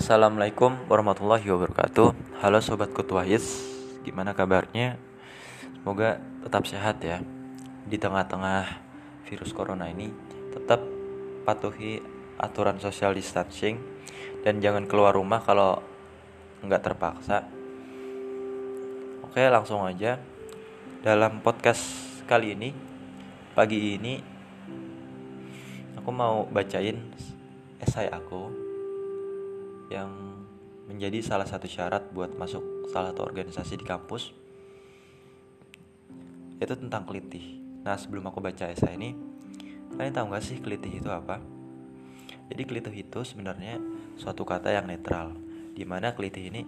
Assalamualaikum warahmatullahi wabarakatuh. Halo Sobat Kutuais Gimana kabarnya? Semoga tetap sehat ya. Di tengah-tengah virus corona ini Tetap patuhi aturan social distancing Dan jangan keluar rumah kalau nggak terpaksa. Oke langsung aja. Dalam podcast kali ini Pagi ini Aku mau bacain esai aku yang menjadi salah satu syarat buat masuk salah satu organisasi di kampus itu tentang kelitih. Nah sebelum aku baca esai ini, kalian tahu gak sih kelitih itu apa? Jadi kelitih itu sebenarnya suatu kata yang netral, di mana kelitih ini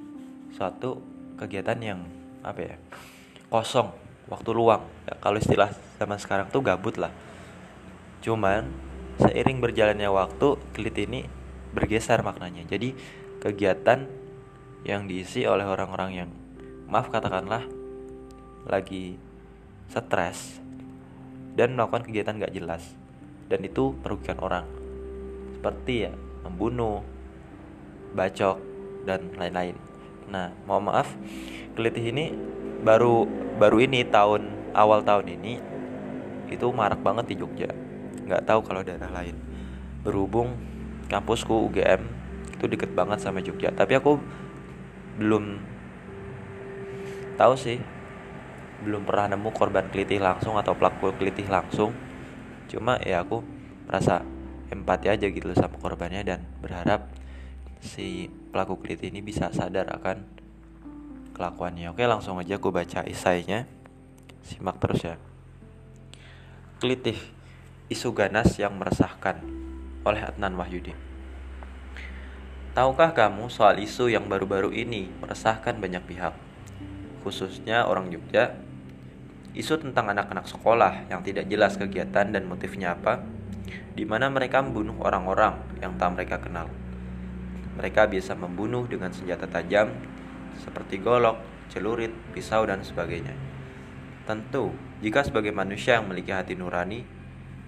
suatu kegiatan yang apa ya kosong, waktu luang. Ya, kalau istilah zaman sekarang tuh gabut lah. Cuman seiring berjalannya waktu, kelitih ini bergeser maknanya. Jadi kegiatan yang diisi oleh orang-orang yang maaf katakanlah lagi stres dan melakukan kegiatan gak jelas dan itu merugikan orang seperti ya membunuh, bacok dan lain-lain. Nah, mohon maaf, kelitih ini baru baru ini tahun awal tahun ini itu marak banget di Jogja. Nggak tahu kalau daerah lain. Berhubung kampusku UGM itu deket banget sama Jogja. Tapi aku belum tahu sih. Belum pernah nemu korban kelitih langsung atau pelaku kelitih langsung. Cuma ya aku merasa empati aja gitu sama korbannya dan berharap si pelaku kelitih ini bisa sadar akan kelakuannya. Oke langsung aja aku baca isainya simak terus ya. Kelitih isu ganas yang meresahkan oleh Adnan Wahyudi. Tahukah kamu soal isu yang baru-baru ini meresahkan banyak pihak, khususnya orang Jogja? Isu tentang anak-anak sekolah yang tidak jelas kegiatan dan motifnya apa, di mana mereka membunuh orang-orang yang tak mereka kenal. Mereka biasa membunuh dengan senjata tajam seperti golok, celurit, pisau, dan sebagainya. Tentu, jika sebagai manusia yang memiliki hati nurani,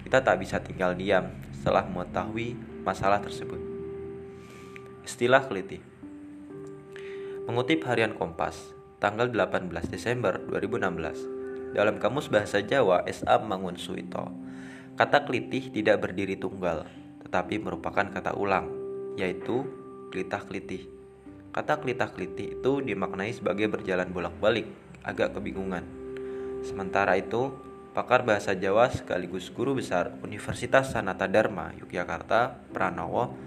kita tak bisa tinggal diam setelah mengetahui masalah tersebut. Istilah keliti Mengutip harian Kompas, tanggal 18 Desember 2016, dalam Kamus Bahasa Jawa S.A. Mangun Suito, kata kelitih tidak berdiri tunggal, tetapi merupakan kata ulang, yaitu kelitah kelitih. Kata kelitah kelitih itu dimaknai sebagai berjalan bolak-balik, agak kebingungan. Sementara itu, pakar bahasa Jawa sekaligus guru besar Universitas Sanata Dharma Yogyakarta, Pranowo,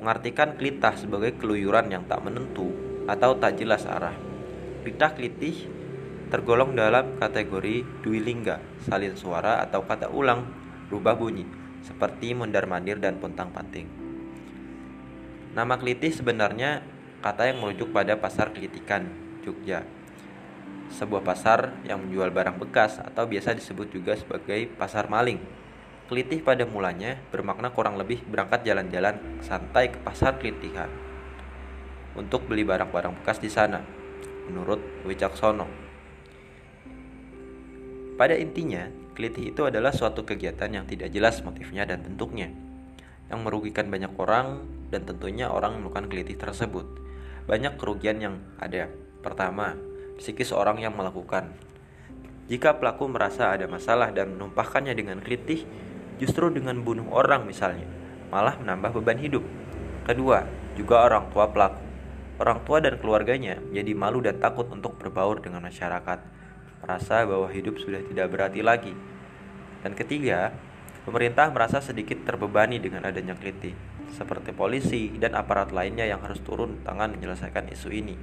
mengartikan klitah sebagai keluyuran yang tak menentu atau tak jelas arah. Klitah klitih tergolong dalam kategori duilingga, salin suara atau kata ulang, rubah bunyi, seperti mondar-mandir dan pontang-panting. Nama klitih sebenarnya kata yang merujuk pada pasar kelitikan, Jogja, sebuah pasar yang menjual barang bekas atau biasa disebut juga sebagai pasar maling. Kelitih pada mulanya bermakna kurang lebih berangkat jalan-jalan santai ke pasar kelitihan untuk beli barang-barang bekas di sana, menurut Wicaksono. Pada intinya, kelitih itu adalah suatu kegiatan yang tidak jelas motifnya dan bentuknya, yang merugikan banyak orang dan tentunya orang melakukan kelitih tersebut. Banyak kerugian yang ada. Pertama, psikis orang yang melakukan. Jika pelaku merasa ada masalah dan menumpahkannya dengan kelitih, justru dengan bunuh orang misalnya, malah menambah beban hidup. Kedua, juga orang tua pelaku. Orang tua dan keluarganya menjadi malu dan takut untuk berbaur dengan masyarakat, merasa bahwa hidup sudah tidak berarti lagi. Dan ketiga, pemerintah merasa sedikit terbebani dengan adanya kelitih, seperti polisi dan aparat lainnya yang harus turun tangan menyelesaikan isu ini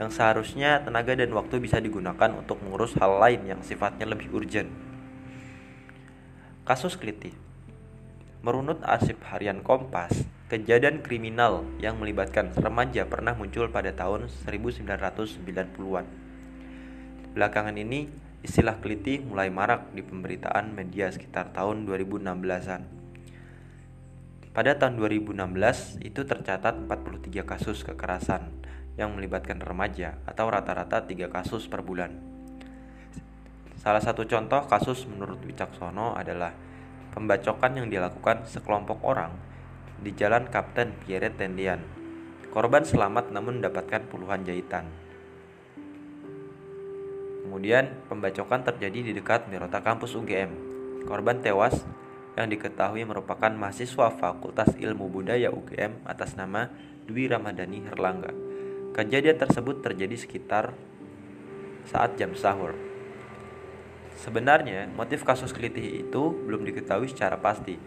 yang seharusnya tenaga dan waktu bisa digunakan untuk mengurus hal lain yang sifatnya lebih urgent. Kasus Kliti Merunut arsip harian Kompas, kejadian kriminal yang melibatkan remaja pernah muncul pada tahun 1990-an. Belakangan ini, istilah keliti mulai marak di pemberitaan media sekitar tahun 2016-an. Pada tahun 2016, itu tercatat 43 kasus kekerasan yang melibatkan remaja atau rata-rata tiga kasus per bulan. Salah satu contoh kasus menurut Wicaksono adalah pembacokan yang dilakukan sekelompok orang di Jalan Kapten Pierre Tendian, Korban selamat namun mendapatkan puluhan jahitan. Kemudian, pembacokan terjadi di dekat Mirota kampus UGM. Korban tewas yang diketahui merupakan mahasiswa Fakultas Ilmu Budaya UGM atas nama Dwi Ramadhani Herlangga. Kejadian tersebut terjadi sekitar saat jam sahur. Sebenarnya, motif kasus kelitih itu belum diketahui secara pasti.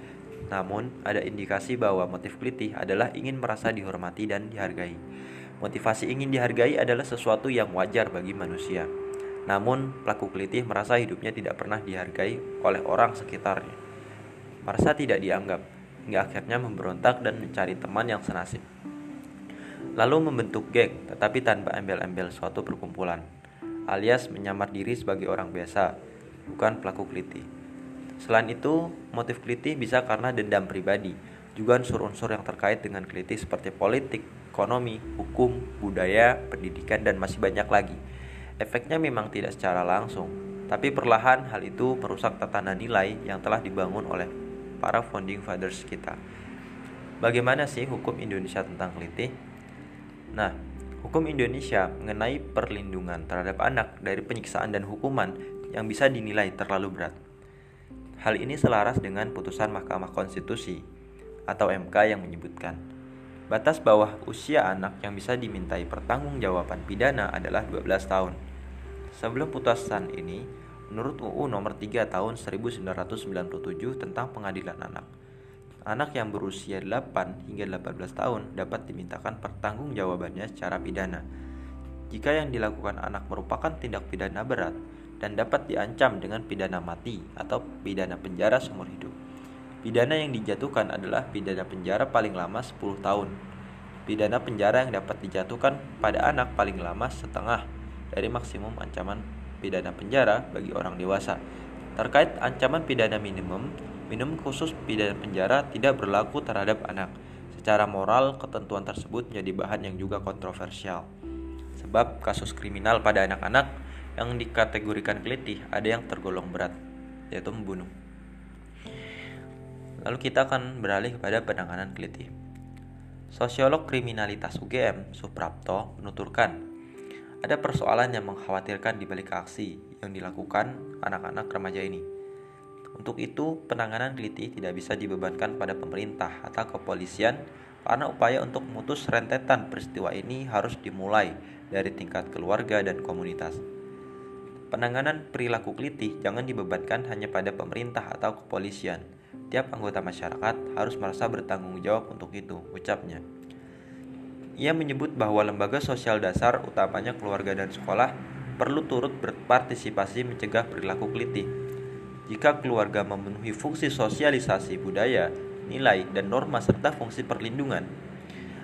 Namun, ada indikasi bahwa motif kelitih adalah ingin merasa dihormati dan dihargai. Motivasi ingin dihargai adalah sesuatu yang wajar bagi manusia. Namun, pelaku kelitih merasa hidupnya tidak pernah dihargai oleh orang sekitarnya. Merasa tidak dianggap, hingga akhirnya memberontak dan mencari teman yang senasib. Lalu membentuk geng, tetapi tanpa embel-embel suatu perkumpulan, alias menyamar diri sebagai orang biasa, bukan pelaku kelitih. Selain itu, motif kelitih bisa karena dendam pribadi, juga unsur-unsur yang terkait dengan kelitih seperti politik, ekonomi, hukum, budaya, pendidikan, dan masih banyak lagi. Efeknya memang tidak secara langsung, tapi perlahan hal itu merusak tatanan nilai yang telah dibangun oleh para founding fathers kita. Bagaimana sih hukum Indonesia tentang kelitih? Nah, hukum Indonesia mengenai perlindungan terhadap anak dari penyiksaan dan hukuman yang bisa dinilai terlalu berat. Hal ini selaras dengan putusan Mahkamah Konstitusi atau MK yang menyebutkan Batas bawah usia anak yang bisa dimintai pertanggungjawaban pidana adalah 12 tahun. Sebelum putusan ini, menurut UU nomor 3 tahun 1997 tentang pengadilan anak, anak yang berusia 8 hingga 18 tahun dapat dimintakan pertanggungjawabannya secara pidana. Jika yang dilakukan anak merupakan tindak pidana berat dan dapat diancam dengan pidana mati atau pidana penjara seumur hidup. Pidana yang dijatuhkan adalah pidana penjara paling lama 10 tahun. Pidana penjara yang dapat dijatuhkan pada anak paling lama setengah dari maksimum ancaman pidana penjara bagi orang dewasa. Terkait ancaman pidana minimum, minimum khusus pidana penjara tidak berlaku terhadap anak. Secara moral, ketentuan tersebut menjadi bahan yang juga kontroversial. Sebab kasus kriminal pada anak-anak yang dikategorikan kelitih ada yang tergolong berat, yaitu membunuh. Lalu kita akan beralih kepada penanganan kelitih. Sosiolog kriminalitas UGM, Suprapto, menuturkan, ada persoalan yang mengkhawatirkan di balik aksi yang dilakukan anak-anak remaja ini. Untuk itu, penanganan kelitih tidak bisa dibebankan pada pemerintah atau kepolisian karena upaya untuk memutus rentetan peristiwa ini harus dimulai dari tingkat keluarga dan komunitas. Penanganan perilaku kelitih jangan dibebankan hanya pada pemerintah atau kepolisian, Tiap anggota masyarakat harus merasa bertanggung jawab untuk itu, ucapnya. Ia menyebut bahwa lembaga sosial dasar, utamanya keluarga dan sekolah, perlu turut berpartisipasi mencegah perilaku kelitih. Jika keluarga memenuhi fungsi sosialisasi budaya, nilai, dan norma serta fungsi perlindungan,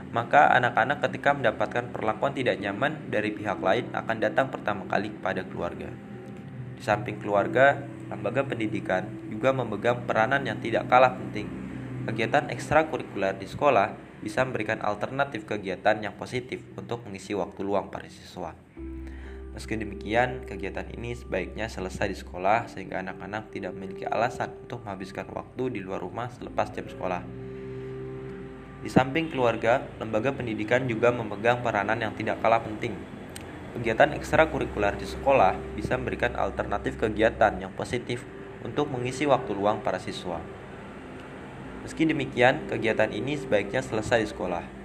maka anak-anak ketika mendapatkan perlakuan tidak nyaman dari pihak lain akan datang pertama kali kepada keluarga. Di samping keluarga, lembaga pendidikan juga memegang peranan yang tidak kalah penting. Kegiatan ekstrakurikuler di sekolah bisa memberikan alternatif kegiatan yang positif untuk mengisi waktu luang para siswa. Meski demikian, kegiatan ini sebaiknya selesai di sekolah sehingga anak-anak tidak memiliki alasan untuk menghabiskan waktu di luar rumah selepas jam sekolah. Di samping keluarga, lembaga pendidikan juga memegang peranan yang tidak kalah penting Kegiatan ekstrakurikuler di sekolah bisa memberikan alternatif kegiatan yang positif untuk mengisi waktu luang para siswa. Meski demikian, kegiatan ini sebaiknya selesai di sekolah.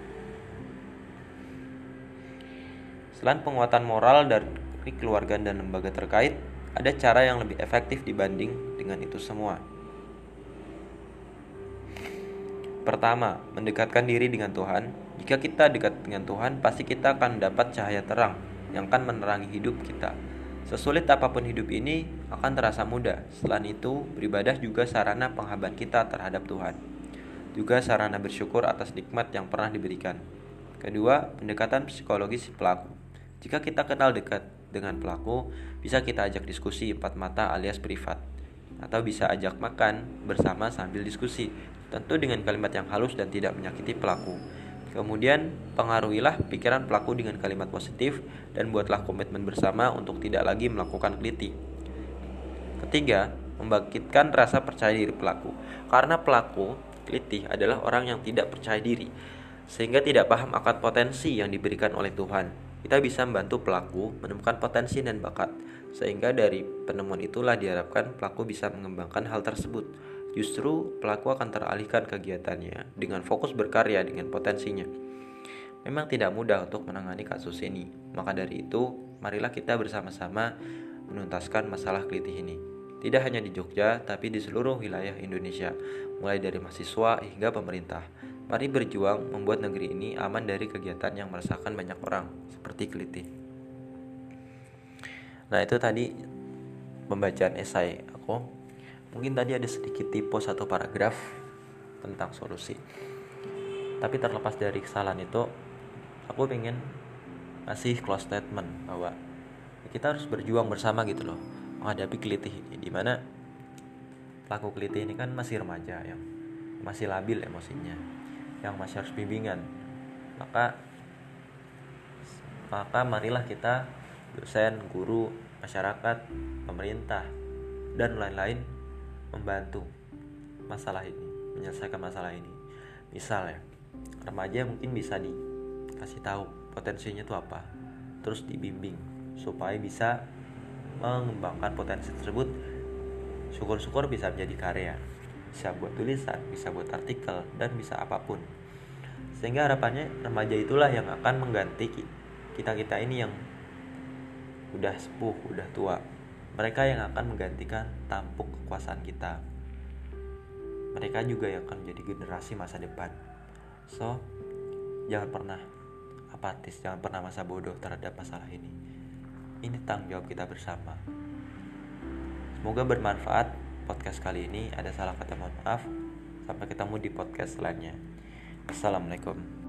Selain penguatan moral dari keluarga dan lembaga terkait, ada cara yang lebih efektif dibanding dengan itu semua. Pertama, mendekatkan diri dengan Tuhan. Jika kita dekat dengan Tuhan, pasti kita akan mendapat cahaya terang yang akan menerangi hidup kita. Sesulit apa pun hidup ini akan terasa mudah. Selain itu, beribadah juga sarana penghaban kita terhadap Tuhan. Juga sarana bersyukur atas nikmat yang pernah diberikan. Kedua, pendekatan psikologis pelaku. Jika kita kenal dekat dengan pelaku, bisa kita ajak diskusi empat mata alias privat. Atau bisa ajak makan bersama sambil diskusi, tentu dengan kalimat yang halus dan tidak menyakiti pelaku. Kemudian, pengaruhilah pikiran pelaku dengan kalimat positif dan buatlah komitmen bersama untuk tidak lagi melakukan keliti. Ketiga, membangkitkan rasa percaya diri pelaku. Karena pelaku keliti adalah orang yang tidak percaya diri. sehingga tidak paham akan potensi yang diberikan oleh Tuhan. Kita bisa membantu pelaku menemukan potensi dan bakat, sehingga dari penemuan itulah diharapkan pelaku bisa mengembangkan hal tersebut. Justru pelaku akan teralihkan kegiatannya dengan fokus berkarya dengan potensinya. Memang tidak mudah untuk menangani kasus ini, maka dari itu, marilah kita bersama-sama menuntaskan masalah kelitih ini. Tidak hanya di Jogja, tapi di seluruh wilayah Indonesia, mulai dari mahasiswa hingga pemerintah. Mari berjuang membuat negeri ini aman dari kegiatan yang meresahkan banyak orang, seperti kelitih. Nah, itu tadi pembacaan esai aku. Mungkin tadi ada sedikit tipe satu paragraf tentang solusi. Tapi terlepas dari kesalahan itu, aku ingin ngasih close statement bahwa kita harus berjuang bersama gitu loh menghadapi kelitih ini di mana pelaku kelitih ini kan masih remaja yang masih labil emosinya yang masih harus bimbingan. Maka maka marilah kita dosen, guru, masyarakat, pemerintah dan lain-lain membantu masalah ini, menyelesaikan masalah ini. Misal ya, remaja mungkin bisa dikasih tahu potensinya itu apa, terus dibimbing supaya bisa mengembangkan potensi tersebut. Syukur-syukur bisa menjadi karya bisa buat tulisan bisa buat artikel dan bisa apa pun. Sehingga harapannya remaja itulah yang akan mengganti kita kita ini yang udah sepuh udah tua. Mereka yang akan menggantikan tampuk kekuasaan kita. Mereka juga yang akan menjadi generasi masa depan. So jangan pernah apatis jangan pernah masa bodoh terhadap masalah ini. Ini tanggung jawab kita bersama. Semoga bermanfaat podcast kali ini. Ada salah kata mohon maaf. Sampai ketemu di podcast selanjutnya. Assalamualaikum.